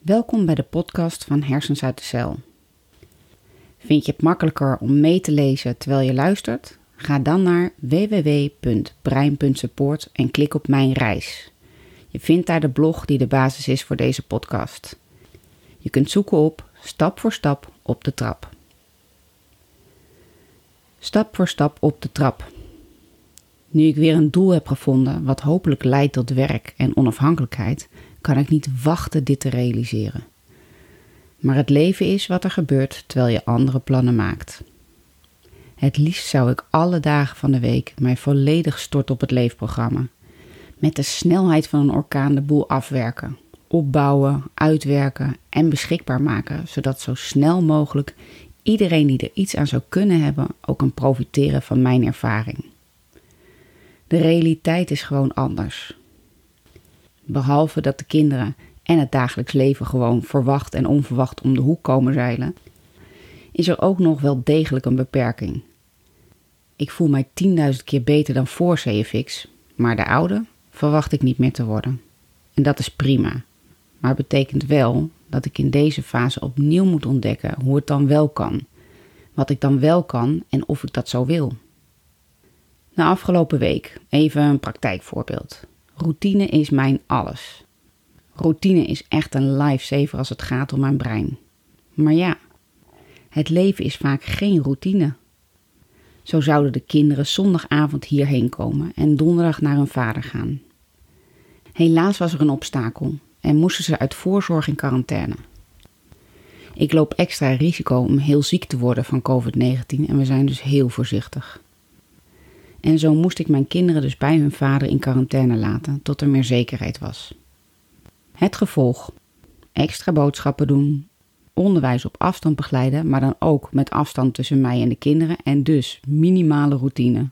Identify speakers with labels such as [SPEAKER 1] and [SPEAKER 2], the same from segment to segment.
[SPEAKER 1] Welkom bij de podcast van Hersens uit de Cel. Vind je het makkelijker om mee te lezen terwijl je luistert? Ga dan naar www.brein.support en klik op Mijn Reis. Je vindt daar de blog die de basis is voor deze podcast. Je kunt zoeken op Stap voor Stap op de trap. Stap voor stap op de trap. Nu ik weer een doel heb gevonden wat hopelijk leidt tot werk en onafhankelijkheid, kan ik niet wachten dit te realiseren. Maar het leven is wat er gebeurt terwijl je andere plannen maakt. Het liefst zou ik alle dagen van de week mij volledig storten op het leefprogramma. Met de snelheid van een orkaan de boel afwerken, opbouwen, uitwerken en beschikbaar maken, zodat zo snel mogelijk iedereen die er iets aan zou kunnen hebben ook kan profiteren van mijn ervaring. De realiteit is gewoon anders. Behalve dat de kinderen en het dagelijks leven gewoon verwacht en onverwacht om de hoek komen zeilen, is er ook nog wel degelijk een beperking. Ik voel mij 10.000 keer beter dan voor CFX, maar de oude verwacht ik niet meer te worden. En dat is prima. Maar betekent wel dat ik in deze fase opnieuw moet ontdekken hoe het dan wel kan. Wat ik dan wel kan en of ik dat zo wil. Na afgelopen week, even een praktijkvoorbeeld. Routine is mijn alles. Routine is echt een lifesaver als het gaat om mijn brein. Maar ja, het leven is vaak geen routine. Zo zouden de kinderen zondagavond hierheen komen en donderdag naar hun vader gaan. Helaas was er een obstakel en moesten ze uit voorzorg in quarantaine. Ik loop extra risico om heel ziek te worden van COVID-19 en we zijn dus heel voorzichtig. En zo moest ik mijn kinderen dus bij hun vader in quarantaine laten tot er meer zekerheid was. Het gevolg: extra boodschappen doen, onderwijs op afstand begeleiden, maar dan ook met afstand tussen mij en de kinderen en dus minimale routine.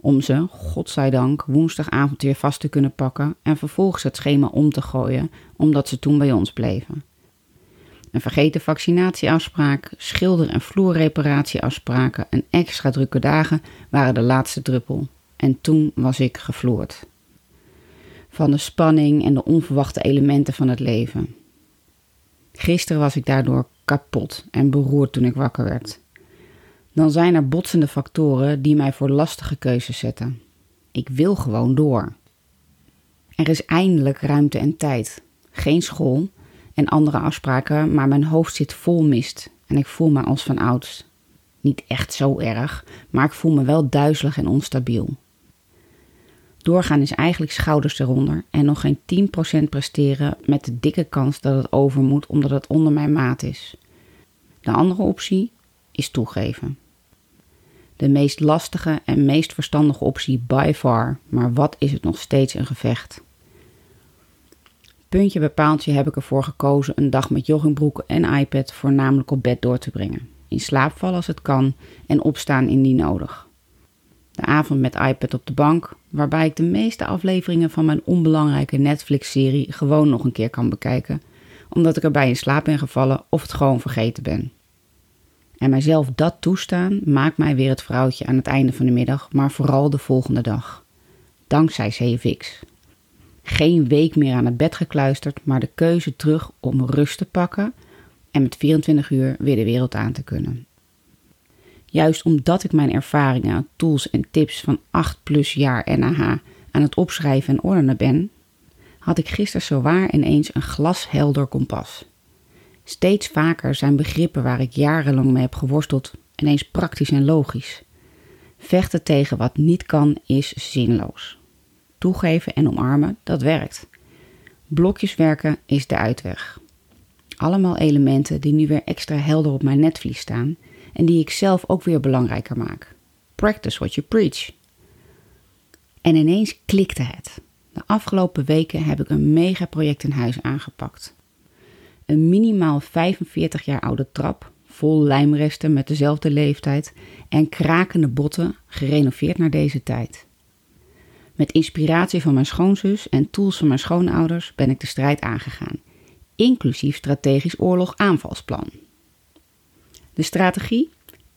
[SPEAKER 1] Om ze, godzijdank, woensdagavond weer vast te kunnen pakken en vervolgens het schema om te gooien, omdat ze toen bij ons bleven. Een vergeten vaccinatieafspraak, schilder- en vloerreparatieafspraken en extra drukke dagen waren de laatste druppel. En toen was ik gevloerd. Van de spanning en de onverwachte elementen van het leven. Gisteren was ik daardoor kapot en beroerd toen ik wakker werd. Dan zijn er botsende factoren die mij voor lastige keuzes zetten. Ik wil gewoon door. Er is eindelijk ruimte en tijd. Geen school, en andere afspraken, maar mijn hoofd zit vol mist en ik voel me als van ouds. Niet echt zo erg, maar ik voel me wel duizelig en onstabiel. Doorgaan is eigenlijk schouders eronder en nog geen 10% presteren met de dikke kans dat het over moet omdat het onder mijn maat is. De andere optie is toegeven. De meest lastige en meest verstandige optie by far, maar wat is het nog steeds een gevecht? Puntje bij paaltje heb ik ervoor gekozen een dag met joggingbroek en iPad voornamelijk op bed door te brengen. In slaap vallen als het kan en opstaan indien nodig. De avond met iPad op de bank, waarbij ik de meeste afleveringen van mijn onbelangrijke Netflix-serie gewoon nog een keer kan bekijken, omdat ik erbij in slaap ben gevallen of het gewoon vergeten ben. En mijzelf dat toestaan maakt mij weer het vrouwtje aan het einde van de middag, maar vooral de volgende dag. Dankzij CFX. Geen week meer aan het bed gekluisterd, maar de keuze terug om rust te pakken en met 24 uur weer de wereld aan te kunnen. Juist omdat ik mijn ervaringen, tools en tips van 8 plus jaar NAH aan het opschrijven en ordenen ben, had ik gisteren zowaar ineens een glashelder kompas. Steeds vaker zijn begrippen waar ik jarenlang mee heb geworsteld ineens praktisch en logisch. Vechten tegen wat niet kan is zinloos. Toegeven en omarmen, dat werkt. Blokjes werken is de uitweg. Allemaal elementen die nu weer extra helder op mijn netvlies staan en die ik zelf ook weer belangrijker maak. Practice what you preach. En ineens klikte het. De afgelopen weken heb ik een megaproject in huis aangepakt. Een minimaal 45 jaar oude trap, vol lijmresten met dezelfde leeftijd en krakende botten, gerenoveerd naar deze tijd. Met inspiratie van mijn schoonzus en tools van mijn schoonouders ben ik de strijd aangegaan, inclusief strategisch oorlog-aanvalsplan. De strategie?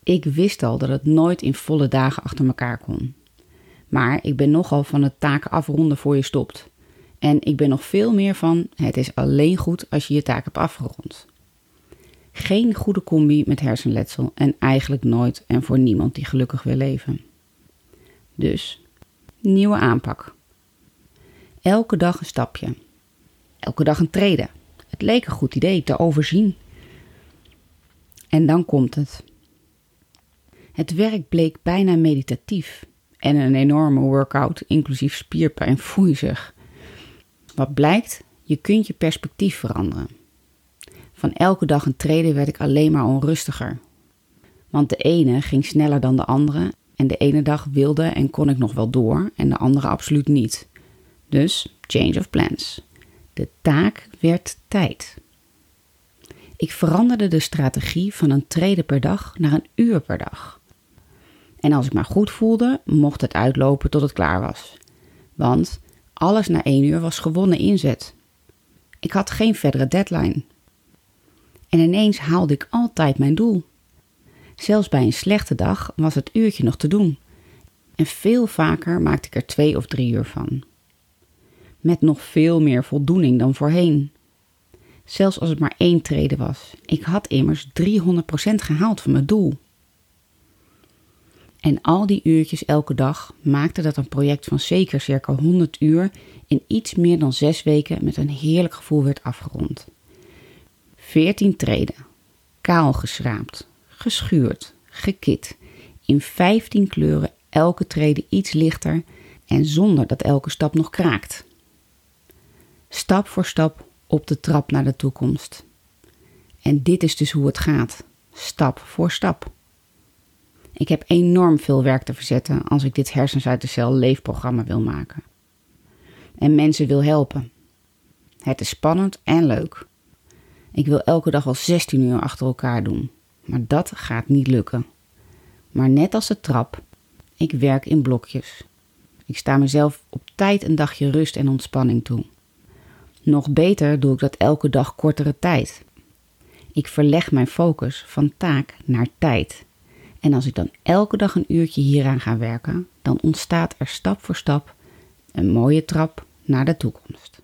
[SPEAKER 1] Ik wist al dat het nooit in volle dagen achter elkaar kon. Maar ik ben nogal van het taken afronden voor je stopt. En ik ben nog veel meer van: het is alleen goed als je je taak hebt afgerond. Geen goede combi met hersenletsel en eigenlijk nooit en voor niemand die gelukkig wil leven. Dus, nieuwe aanpak. Elke dag een stapje. Elke dag een treden. Het leek een goed idee te overzien. En dan komt het. Het werk bleek bijna meditatief en een enorme workout, inclusief spierpijn, zich. Wat blijkt, je kunt je perspectief veranderen. Van elke dag een treden werd ik alleen maar onrustiger. Want de ene ging sneller dan de andere en de ene dag wilde en kon ik nog wel door en de andere absoluut niet. Dus change of plans. De taak werd tijd. Ik veranderde de strategie van een treden per dag naar een uur per dag. En als ik maar goed voelde, mocht het uitlopen tot het klaar was. Want alles na één uur was gewonnen inzet. Ik had geen verdere deadline. En ineens haalde ik altijd mijn doel. Zelfs bij een slechte dag was het uurtje nog te doen. En veel vaker maakte ik er twee of drie uur van. Met nog veel meer voldoening dan voorheen. Zelfs als het maar één treden was. Ik had immers 300% gehaald van mijn doel. En al die uurtjes elke dag maakte dat een project van zeker circa 100 uur in iets meer dan zes weken met een heerlijk gevoel werd afgerond. 14 treden, kaal geschraapt, geschuurd, gekit, in 15 kleuren elke trede iets lichter en zonder dat elke stap nog kraakt. Stap voor stap op de trap naar de toekomst. En dit is dus hoe het gaat, stap voor stap. Ik heb enorm veel werk te verzetten als ik dit hersens uit de cel leefprogramma wil maken. En mensen wil helpen. Het is spannend en leuk. Ik wil elke dag al 16 uur achter elkaar doen, maar dat gaat niet lukken. Maar net als de trap, ik werk in blokjes. Ik sta mezelf op tijd een dagje rust en ontspanning toe. Nog beter doe ik dat elke dag kortere tijd. Ik verleg mijn focus van taak naar tijd. En als ik dan elke dag een uurtje hieraan ga werken, dan ontstaat er stap voor stap een mooie trap naar de toekomst.